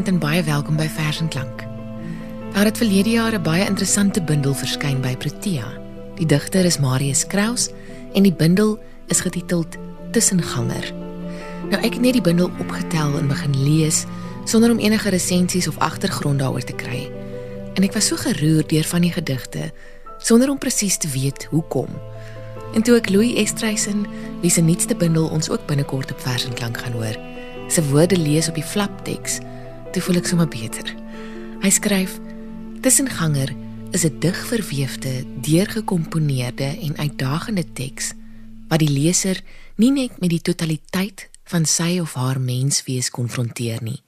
Goeienaand en baie welkom by Vers en Klank. Daar het verlede jaar 'n baie interessante bundel verskyn by Protea. Die digter is Marius Kraus en die bundel is getiteld Tussenganger. Nou ek het net die bundel opgetel en begin lees sonder om enige resensies of agtergrond daaroor te kry. En ek was so geroer deur van die gedigte sonder om presies te weet hoekom. En toe ek Louis Estreisen, wie se nuutste bundel ons ook binnekort op Vers en Klank gaan hoor, se woorde lees op die flapteks, toe voel ek sommer beter. Hy skryf: "Tussenganger is 'n dig verweefde, deurgekomponeerde en uitdagende teks wat die leser nie net met die totaliteit van sy of haar menswees konfronteer nie,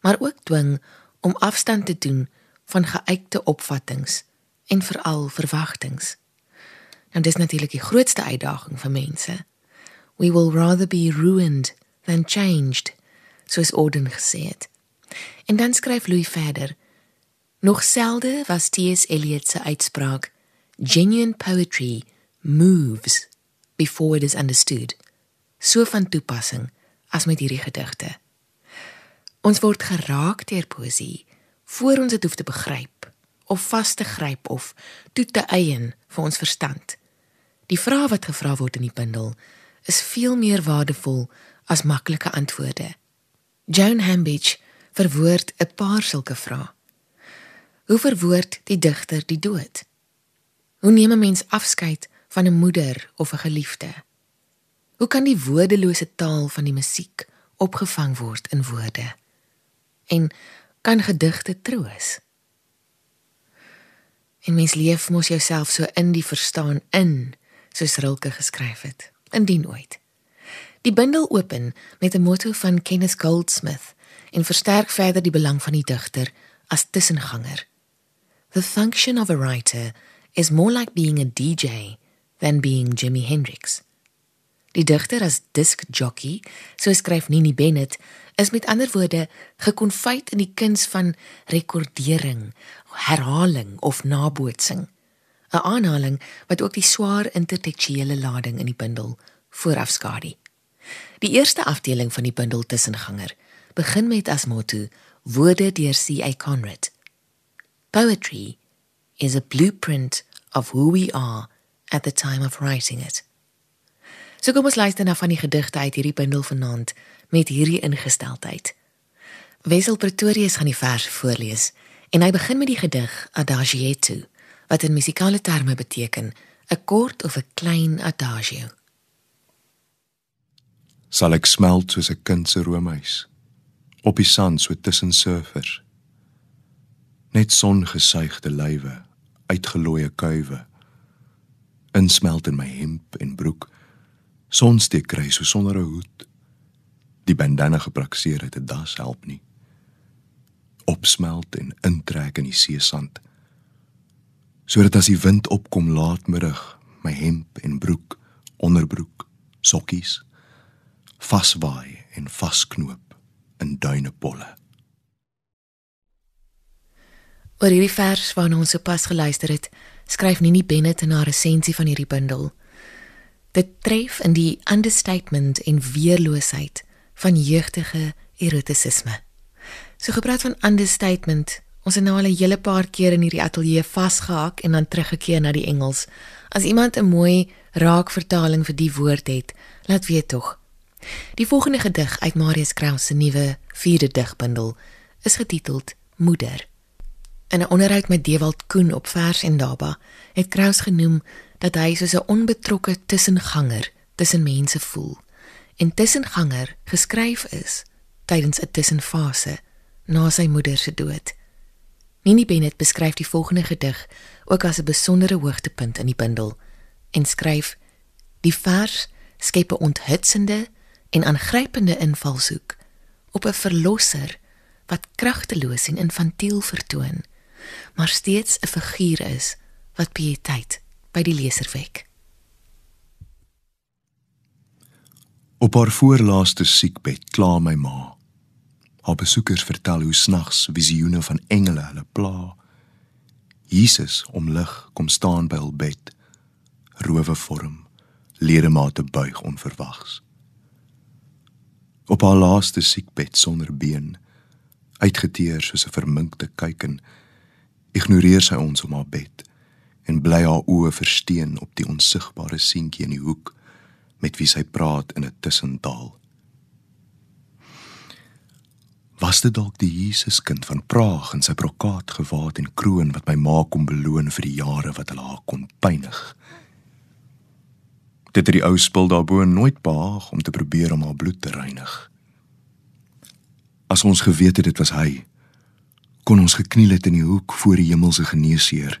maar ook dwing om afstand te doen van geuite opvattinge en veral verwagtinge. En dis natuurlik die grootste uitdaging vir mense. We will rather be ruined than changed, soos Orden gesê het. En dan skryf Louis verder: Nog selde was T.S. Eliot se uitspraak: Genuine poetry moves before it is understood. So van toepassing as met hierdie gedigte. Ons word geraak deur poesie voor ons dit hoef te begryp of vas te gryp of toe te eien vir ons verstand. Die vraag wat gevra word in die bundel is veel meer waardevol as maklike antwoorde. Joan Hambidge verwoord 'n paar sulke vrae. Hoe verwoord die digter die dood? Hoe neem 'n mens afskeid van 'n moeder of 'n geliefde? Hoe kan die woordelose taal van die musiek opgevang word in woorde? En kan gedigte troos? En mens leef mos jouself so in die verstaan in, soos Rilke geskryf het, indien ooit. Die bundel open met 'n motto van Kenneth Goldsmith en versterk verder die belang van die digter as tussenganger. The function of a writer is more like being a DJ than being Jimi Hendrix. Die digter as disc jockey, so skryf Nini Bennett, is met ander woorde gekonfyt in die kuns van rekordering, herhaling of nabootsing. 'n Aanhaling wat ook die swaar intertekstuele lading in die bundel voorafskadu. Die eerste afdeling van die bundel Tussenganger begin met as motto Woorde deur C.A. Conrad. Poetry is a blueprint of who we are at the time of writing it. So kom ons luister na van die gedigte uit hierdie bundel vanaand met hierdie ingesteldheid. Wesel Pretorius gaan die vers voorlees en hy begin met die gedig Adagietto wat in musikale terme beteken 'n kort of 'n klein adagio sal ek smelt soos 'n kind se roomhuis op die sand so tussen surfers. Net songesuigde lywe uitgelooie kuive insmelt in my hemp en broek. Sonsteek kry so sonder 'n hoed. Die bandana gebrakseer het 'n das help nie. Opsmelt en intrek in die see sand. Sodat as die wind opkom laatmiddag my hemp en broek onderbroek sokkies vaswaai en vasknoop in duinepolle. Oor hierdie vers waarna ons sopas geluister het, skryf Nini Bennett in haar resensie van hierdie bundel. Dit tref in die understatement en weerloosheid van jeugtige erotisisme. So gepraat van understatement, ons het nou al 'n hele paar keer in hierdie ateljee vasgehak en dan teruggekeer na die Engels. As iemand 'n mooi raak vertaling vir die woord het, laat weet tog. Die volgende gedig uit Marius Kraus se nuwe 4de digbundel is getiteld Moeder. In 'n onderhoud met Dewald Koen op Vers en Daba het Kraus genoem dat hy soos 'n onbetrokke tussenganger tussen mense voel en tussenganger geskryf is tydens 'n tussenfase na sy moeder se dood. Nini Bennett beskryf die volgende gedig ook as 'n besondere hoogtepunt in die bundel en skryf: Die vers skep 'n onthutsende en aangrypende invalshoek op 'n verlosser wat kragteloos en infantiel vertoon, maar steeds 'n figuur is wat pieteit by die leser wek. Op haar voorlaaste siekbed kla my ma. Haar besoekers vertel hoe snags visioene van engele hulle pla. Jesus omlig kom staan by hul bed. Rowe vorm, ledemate buig onverwags op haar laaste siekbed sonder been uitgeteer soos 'n verminkte kuiken, ignoreer sy ons om haar bed en bly haar oë versteen op die onsigbare seentjie in die hoek met wie sy praat in 'n tussentaal. Was dit dalk die Jesuskind van Praag in sy brokaat gewaad en kroon wat my ma kom beloon vir die jare wat hulle haar kon pynig? Dit het die ou spul daarbo nooit behaag om te probeer om haar bloed te reinig. As ons geweet het dit was hy, kon ons gekniel het in die hoek voor die hemelse geneesheer.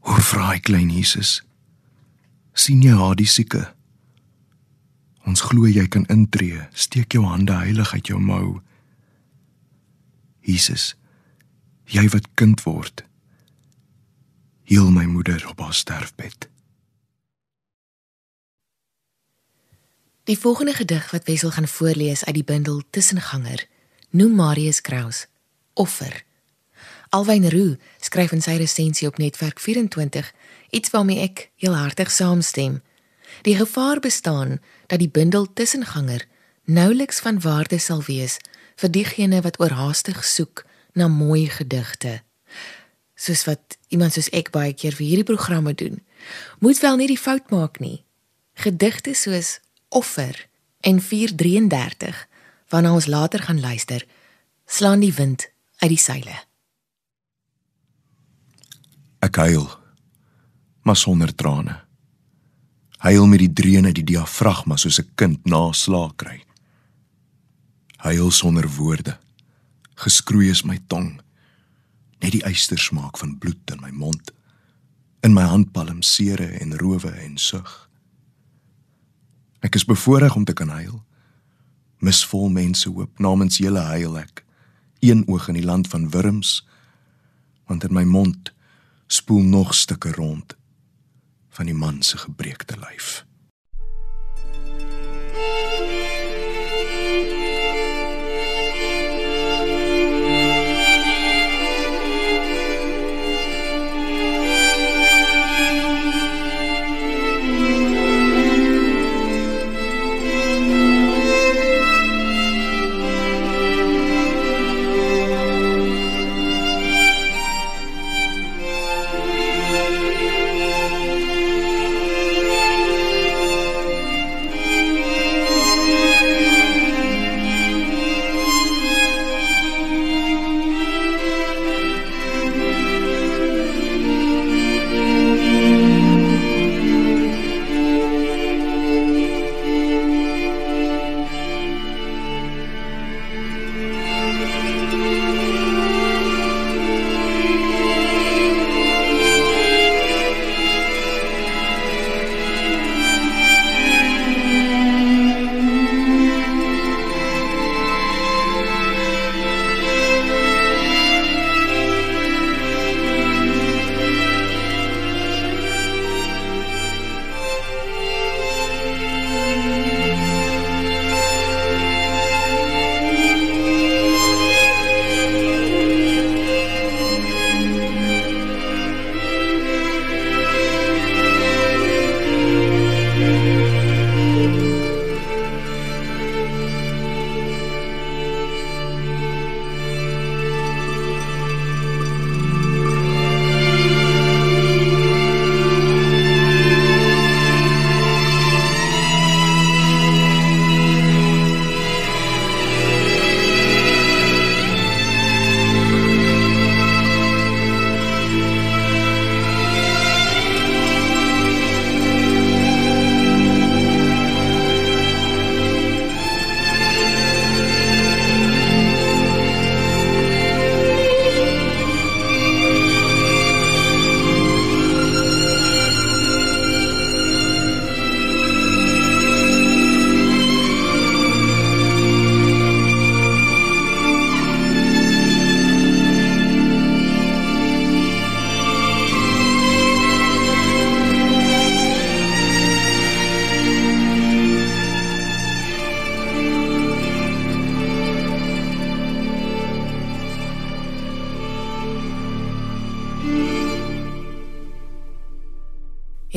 Hoe vra hy klein Jesus? sien jy haar die sieke? Ons glo jy kan intree. Steek jou hande heilig uit jou mou. Jesus, jy wat kind word. Heel my moeder op haar sterfbed. Die volgende gedig wat Wessel gaan voorlees uit die bundel Tussenganger, noem Marius Kraus Offer. Alwyn Roo skryf in sy resensie op Netwerk 24 iets waarmee ek heel hartig saamstem. Die gevaar bestaan dat die bundel Tussenganger nouliks van waarde sal wees vir diegene wat oorhaastig soek na mooi gedigte. Soos wat iemand soos ek baie keer vir hierdie programme doen, moet wel nie die fout maak nie. Gedigte soos Offer en 433 waarna ons later gaan luister, slaan die wind uit die seile. Ek huil, maar sonder trane. Huil met die dreun uit die diafragma soos 'n kind na slaag kry huil sonder woorde. Geskroei is my tong. Net die eystersmaak van bloed in my mond. In my handpalm sere en rowe en sug. Ek is bevoorreg om te kan huil. Misvol mense hoop namens julle huil ek. Een oog in die land van wurms, want in my mond spoel nog stukke rond van die man se gebreekte lyf.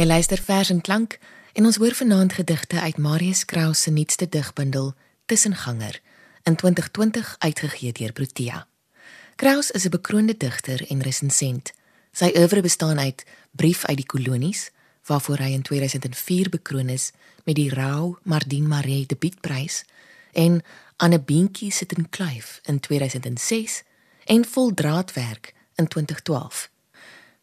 Jy luister vers en klank en ons hoor vanaand gedigte uit Marius Kraus se nuutste digbundel Tussenganger, in 2020 uitgegee deur Protea. Kraus is 'n bekroonde digter en resensent. Sy oeuvre bestaan uit Brief uit die kolonies, waarvoor hy in 2004 bekroon is met die Rau Mardin Maree debuutprys en Anne Beentjie sit in Kluif in 2006 en Voldraadwerk in 2012.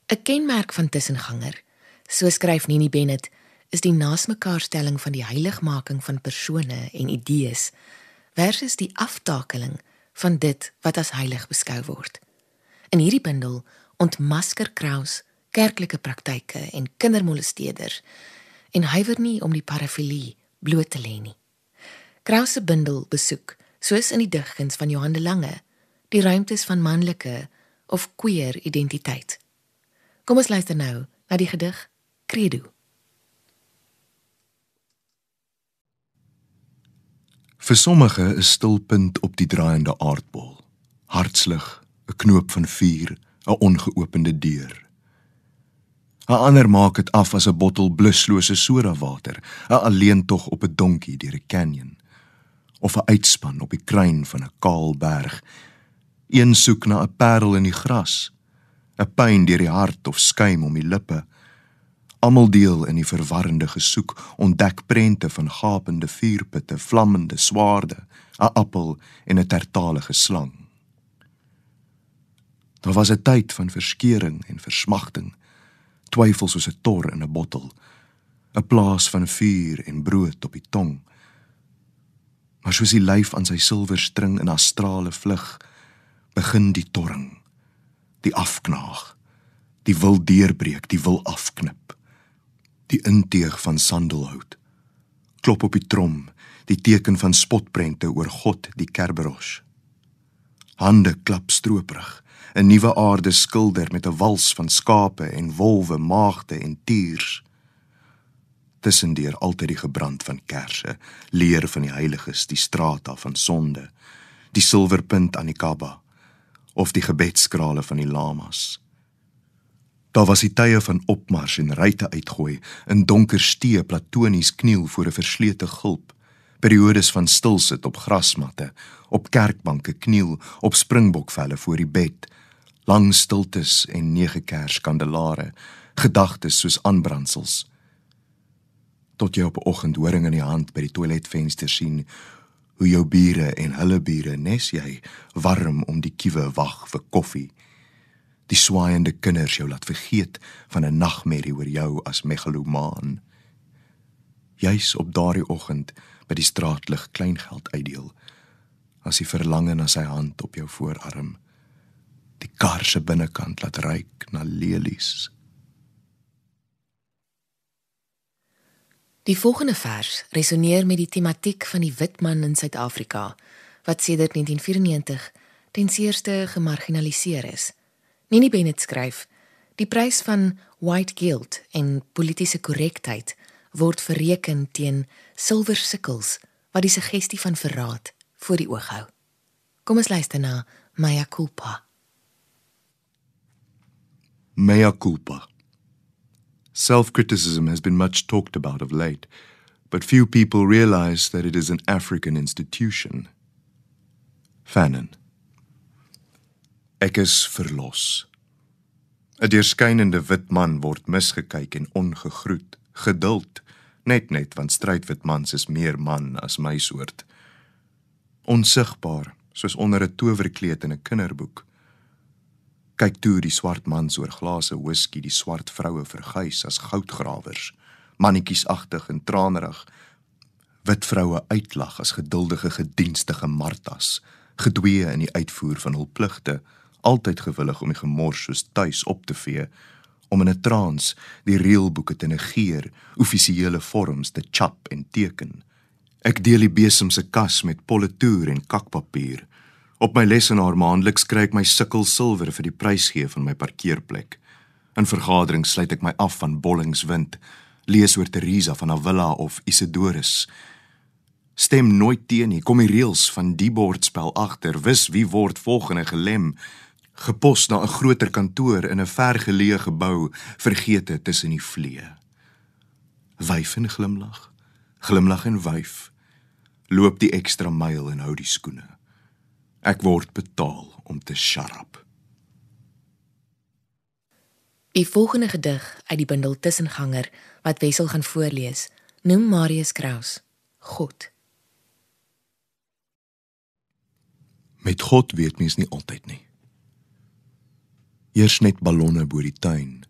'n Kenmerk van tussenganger, so skryf Nini Bennett, is die naasmekaarstelling van die heiligmaking van persone en idees versus die aftakeling van dit wat as heilig beskou word. In hierdie bundel ontmasker Kraus kerklike praktyke en kindermolesteerders en huiwer nie om die parafilie bloot te lê nie. Kraus se bundel besoek, soos in die digkuns van Johan de Lange, die ruimtes van manlike of queer identiteit. Kom ons luister nou na die gedig Credo. Vir sommige is stilpunt op die draaiende aardbol. Hartslig, 'n knoop van vuur, 'n ongeopende deur. 'n Ander maak dit af as 'n bottel bluslose sodawater, 'n alleentog op 'n donkie deur 'n canyon of 'n uitspan op die kruin van 'n kaal berg. Een soek na 'n parel in die gras, 'n pyn deur die hart of skuim om die lippe. Almal deel in die verwarrende gesoek, ontdek prente van gapende vuurputte, vlammende swaarde, 'n appel en 'n tertalige slang. Daar was 'n tyd van verskeuring en versmagting, twyfel soos 'n tor in 'n bottel, 'n plaas van vuur en brood op die tong. Maar soos die lyf aan sy silwerstring in astrale vlug, begin die torring, die afknaag, die wil deurbreek, die wil afknip die inteeg van sandelhout. Klop op die trom, die teken van spotprente oor God die Kerberos. Hande klap strooprig, 'n nuwe aarde skilder met 'n wals van skape en wolwe, maagde en tiers. Tussendeur altyd die gebrand van kersse, leer van die heiliges, die strata van sonde, die silwerpunt aan die Kaaba of die gebedskrale van die lamas. Daar was die tye van opmars en ryte uitgooi, in donker stee platonies kniel voor 'n verslete gulp, periodes van stilsit op grasmatte, op kerkbanke kniel, op springbokvelle voor die bed, lang stiltes en nege kerskandelare, gedagtes soos aanbrandsels. Tot jy op 'n oggend horing in die hand by die toiletvenster sien hoe jou bure en hulle bure nes jy warm om die kiewe wag vir koffie die swaaiende kinders jou laat vergeet van 'n nagmerrie oor jou as megalomaan. Juis op daardie oggend by die straatlig kleingeld uitdeel, as hy verlang na sy hand op jou voorarm, die kar se binnekant laat ruik na lelies. Die volgende vers resoneer met die tematiek van die wit man in Suid-Afrika wat sedert 1994 ten seerste gemarginaliseer is. Nini Bennett skryf: Die prys van white guilt en politieke korrektheid word verreken teen silwer sikkels wat die suggestie van verraad voor die oog hou. Kom ons luister na Maya culpa. Maya culpa. Self-criticism has been much talked about of late, but few people realize that it is an African institution. Fanon. Ek is verlos. 'n Deurskynende wit man word misgekyk en ongegroet. Geduld, net net want strydwit mans is meer man as my soort. Onsigbaar, soos onder 'n towerkleed in 'n kinderboek. Kyk toe die swart mans oor glase whisky die swart vroue verguis as goudgrawers, mannetjies agtig en tranerig. Wit vroue uitlag as geduldige gedienstige martas, gedwee in die uitvoer van hul pligte altyd gewillig om die gemors soos tuis op te vee om in 'n trans die reëlboeke te negeer, offisiële vorms te chap en teken. Ek deel die besem se kas met politoer en kakpapier. Op my lesenaar maandeliks kry ek my sikkel silwer vir die prys gee van my parkeerplek. In vergaderings sluit ek my af van Bollingswind, lees oor Teresa van Avila of Isidorus. Stem nooit teen nie, kom die reëls van die bordspel agter, wis wie word volgende gelem gepos na 'n groter kantoor in 'n vergeleë gebou, vergete tussen die vlee. Wyf en glimlag, glimlag en wyf. Loop die ekstra myl en hou die skoene. Ek word betaal om te sharp. Die volgende gedig uit die bundel Tussenganger wat Wessel gaan voorlees, noem Marius Kraus God. Met God weet mens nie altyd nie. Eers net ballonne bo die tuin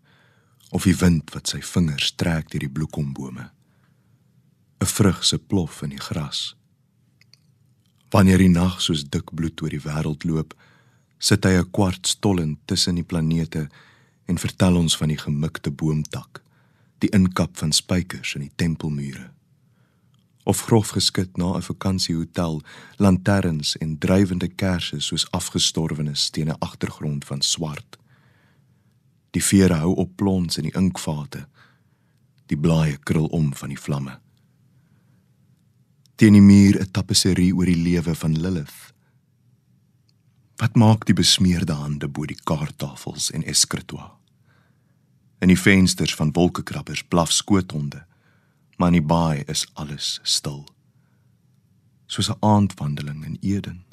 of die wind wat sy vingers trek deur die bloekombome. 'n Vrug se plof in die gras. Wanneer die nag soos dik bloed oor die wêreld loop, sit hy 'n kwart stollen tussen die planete en vertel ons van die gemikte boomtak, die inkap van spykers in die tempelmure of grof geskit na 'n vakansiehotel, lanterns en drywende kersse soos afgestorwenes teen 'n agtergrond van swart. Die vere hou op plons in die inkvate. Die blaaie krul om van die vlamme. Teen die muur 'n tapisserie oor die lewe van Lilith. Wat maak die besmeerde hande bo die kaarttafels en eskritoa? In die vensters van wolkekrabbers blaf skoothonde maar in die baai is alles stil. Soos 'n aandwandeling in Eden.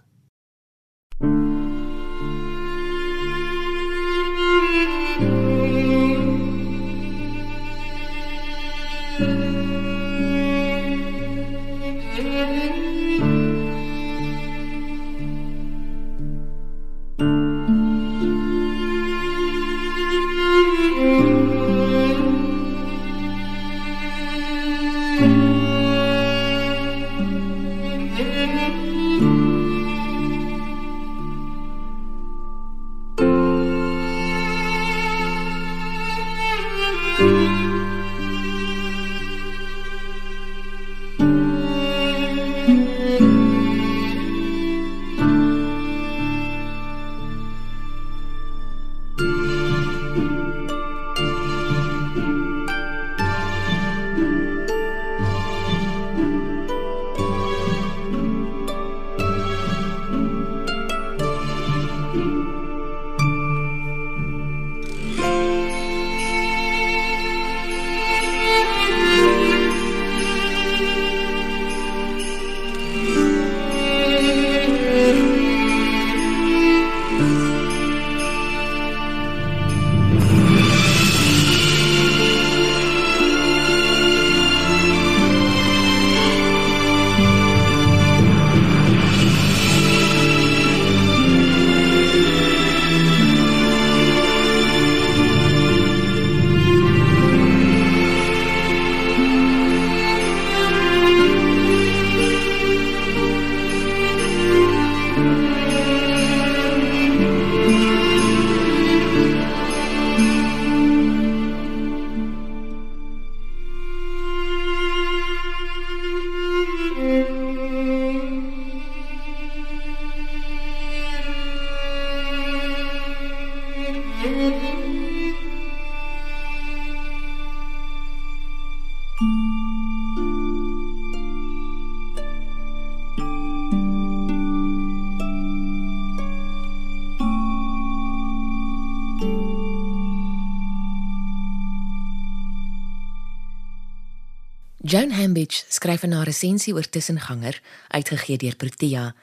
Joan Hambidge skryf 'n resensie oor Tussenganger, uitgegee deur Protea.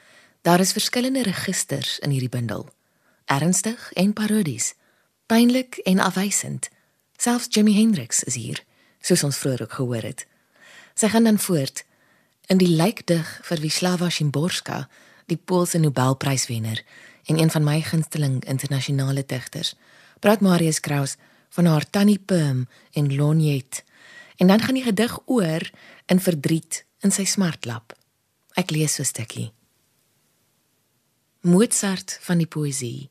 Daar is verskillende registers in hierdie bundel. Ernstig en parodies, pynlik en afwysend. Selfs Jimi Hendrix is hier, soos ons vroeër ook gehoor het. Sy gaan dan voort in die lijkdig vir Wisława Szymborska, die Poolse Nobelpryswenner en een van my gunsteling internasionale digters. Praat Marius Kraus van haar Tannie Pim en Lonjet En dan gaan die gedig oor in verdriet in sy smartlap. Ek lees so 'n stukkie. Mozart van die poësie.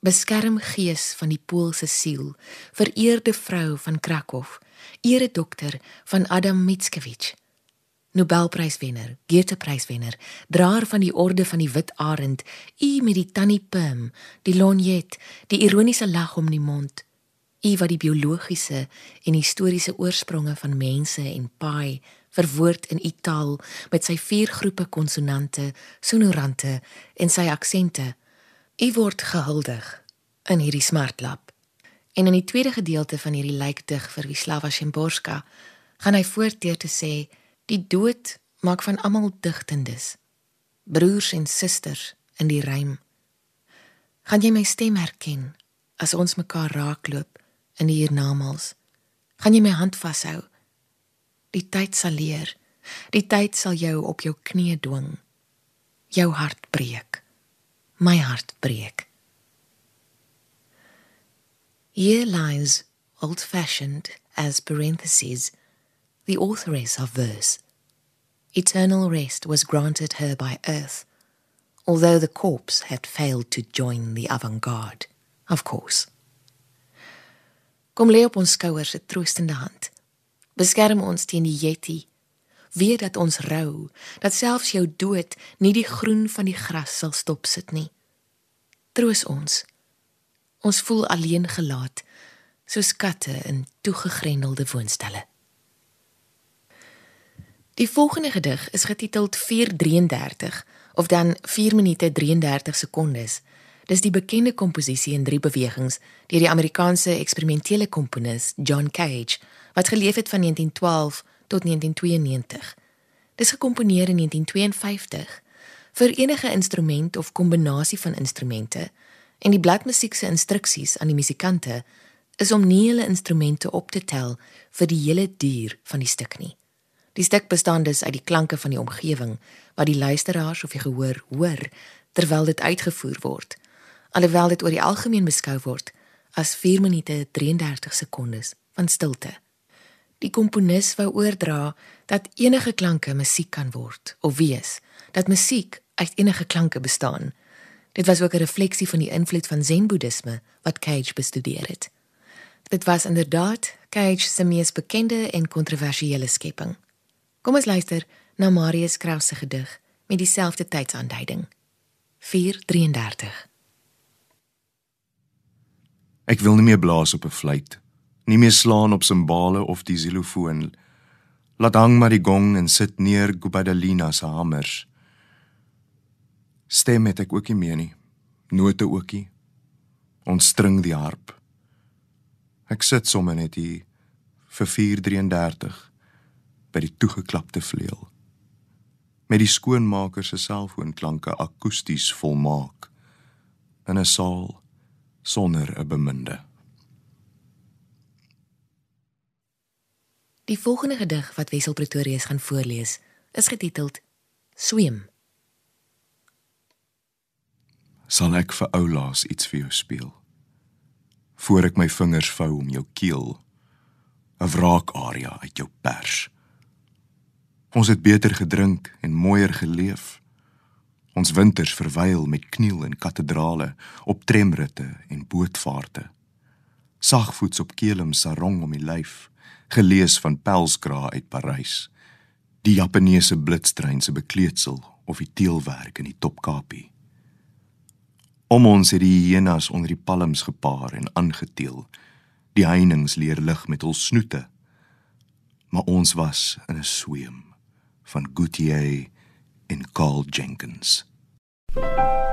Beskerm gees van die Poolse siel, vereerde vrou van Krakow, ere dokter van Adam Mickiewicz. Nobelpryswenner, Goethe-pryswenner, draer van die orde van die wit arend, u met die tannie Pim, die lorgnet, die ironiese lag om die mond. U wat die biologiese en historiese oorspronge van mense en paai verwoord in u taal met sy vier groepe konsonante, sonorante en sy aksente. U word gehuldig in hierdie smartlap. En in die tweede gedeelte van hierdie lijkdig vir Wisława Szymborska gaan hy voort deur te sê die dood maak van almal digtendes. Broers en susters in die rym. Gaan jy my stem herken as ons mekaar raakloop in die hiernamaals? Gaan jy my hand vashou? Die tyd sal leer. Die tyd sal jou op jou knieë dwing. Jou hart breek. My hart breek. Here lies old-fashioned as parentheses the authoress of verse. Eternal rest was granted her by earth, although the corpse had failed to join the avant-garde, of course. Kom lê op ons skouers 'n troostende hand. Beskerm ons teen die yeti. Weet dat ons rou, dat selfs jou dood nie die groen van die gras sal stop sit nie. Troos ons. Ons voel alleen gelaat, soos katte in toegegrendelde woonstelle. Die volgende gedig is getiteld 433 of dan 4 minute 33 sekondes. Dis die bekende komposisie in drie bewegings deur die Amerikaanse eksperimentele komponis John Cage wat geleef het van 1912 tot 1992. Dis gekomponeer in 1952 vir enige instrument of kombinasie van instrumente en die bladmusiek se instruksies aan die musikante is om nie hulle instrumente op te tel vir die hele duur van die stuk nie. Die stuk bestaan dus uit die klanke van die omgewing wat die luisteraars of die gehoor hoor terwyl dit uitgevoer word. Alhoewel dit oor die algemeen beskou word as 4 minute 33 sekondes van stilte. Die komponis wou oordra dat enige klanke musiek kan word of wees, dat musiek uit enige klanke bestaan. Dit was ook 'n refleksie van die invloed van Zen-boeddhisme wat Cage bestudeer het. Dit was inderdaad Cage se mees bekende en kontroversiële skepping. Kom ons luister na Marius Kraus se gedig met dieselfde tydsaanduiding. 4:33. Ek wil nie meer blaas op 'n fluit, nie meer slaan op simbale of die xylofoon. Laat hang maar die gong en sit neer Gubadalina se hamers. Stem het ek ook nie meer nie. Note ookie. Ons string die harp. Ek sit sommer net hier vir 4:33 by die toegeklapte vleuel met die skoonmaker se selfoonklanke akoesties volmaak in 'n saal sonder 'n beminde. Die volgende gedig wat Wessel Pretorius gaan voorlees is getiteld Swem. Sal ek vir oulaas iets vir jou speel? Voor ek my vingers vou om jou keel 'n wraakaria uit jou pers. Ons het beter gedrink en mooier geleef. Ons winters verwyl met kniel in kathedrale, op tremritte en bootvaarte. Sagvoets op kelem sarong om die lyf, gelees van Pelskra uit Parys. Die Japaneese blitstrein se bekleedsel of die teelwerk in die Topkapie. Om ons het die hyenas onder die palms gepaar en aangeteel. Die heininge leer lig met hul snoete. Maar ons was in 'n sweem van Gutierrez en Carl Jenkins. you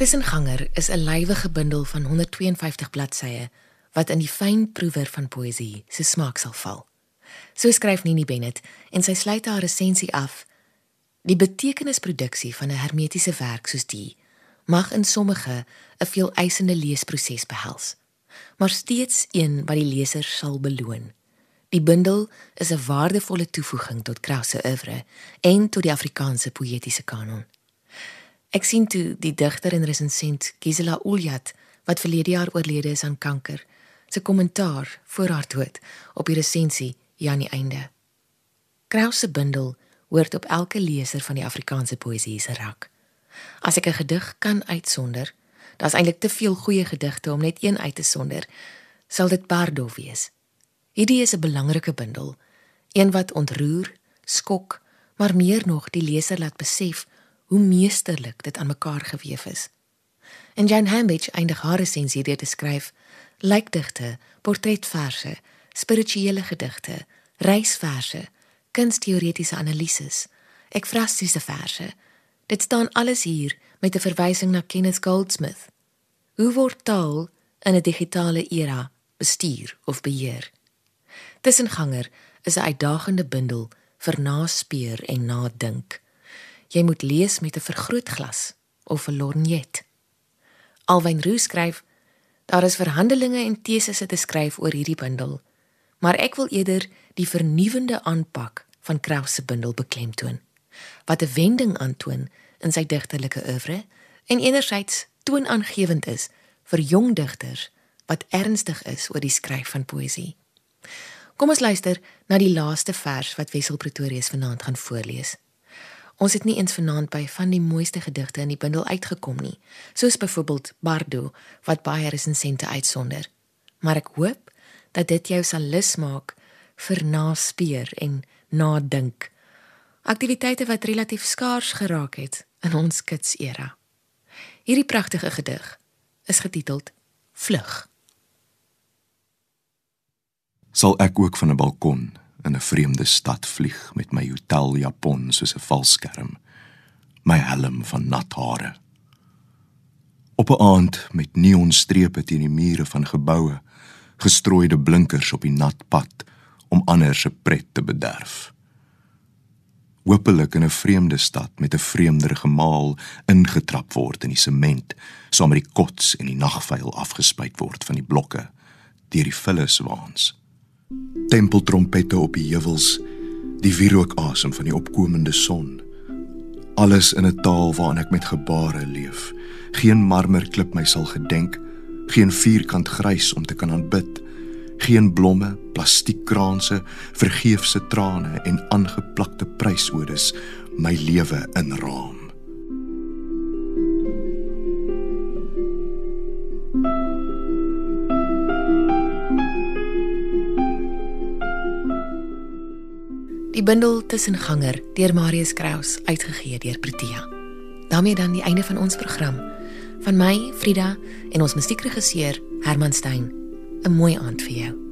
Tussenganger is 'n lywige bundel van 152 bladsye wat in die fyn proewer van poësie se smaak sal val. So skryf Nini Bennett en sy sluit haar resensie af. Die betekenisproduksie van 'n hermetiese werk soos die mag in sommige 'n veel eisende leesproses behels, maar steeds een wat die leser sal beloon. Die bundel is 'n waardevolle toevoeging tot Kraus se oeuvre en tot die Afrikaanse poëtiese kanon. Ek sien toe die digter en resensent Gisela Uljat wat verlede jaar oorlede is aan kanker, se kommentaar voor haar dood op die resensie die einde. Kraus se bundel hoort op elke leser van die Afrikaanse poësie se rak. As ek 'n gedig kan uitsonder, daar's eintlik te veel goeie gedigte om net een uit te sonder, sal dit Bardo wees. Hierdie is 'n belangrike bundel, een wat ontroer, skok, maar meer nog die leser laat besef hoe meesterlik dit aan mekaar gewewe is. En Jane Hambidge eindig haar resensie deur te skryf: "Lykdigte, portretverse, spirituele gedigte, reisverse, kunsteoretiese analises, ekfrastiese verse. Dit staan alles hier met 'n verwysing na Kenneth Goldsmith. Hoe word taal in 'n digitale era bestuur of beheer?" Tussenganger is 'n uitdagende bundel vir naspeur en nadink. Jy moet lees met 'n vergrootglas of 'n lorgnet. Alwyn Roo skryf: Daar is verhandelinge en tesisse te skryf oor hierdie bundel, maar ek wil eerder die vernuwendende aanpak van Kraus se bundel beklemtoon, wat 'n wending aantoon in sy digterlike oeuvre en enerzijds toonaangewend is vir jong digters wat ernstig is oor die skryf van poësie. Kom ons luister na die laaste vers wat Wessel Pretorius vanaand gaan voorlees. Ons het nie eens vanaand by van die mooiste gedigte in die bundel uitgekom nie, soos byvoorbeeld Bardo wat baie resensente uitsonder. Maar ek hoop dat dit jou sal lus maak vir naspeur en nadink. Aktiwiteite wat relatief skaars geraak het in ons kitsera. Hierdie pragtige gedig is getiteld Vlug sal ek ook van 'n balkon in 'n vreemde stad vlieg met my hoteljapon soos 'n valskerm, my helm van nat hare. Op 'n aand met neonstrepe teen die mure van geboue, gestrooide blinkers op die nat pad om ander se pret te bederf. Hoopelik in 'n vreemde stad met 'n vreemder gemaal ingetrap word in die sement, saam met die kots en die nagvuil afgespuit word van die blokke deur die vulliswaans tempeltrompette op die heuwels, die wierookasem van die opkomende son. Alles in 'n taal waarin ek met gebare leef. Geen marmerklip my sal gedenk, geen vierkant grys om te kan aanbid, geen blomme, plastiekkranse, vergeefse trane en aangeplakte prysodes my lewe inraam. Die bundel Tussenganger deur Marius Kraus uitgegee deur Protea. daarmee dan die einde van ons program. Van my, Frida en ons musiekregisseur Herman Stein. 'n Mooi aand vir jou.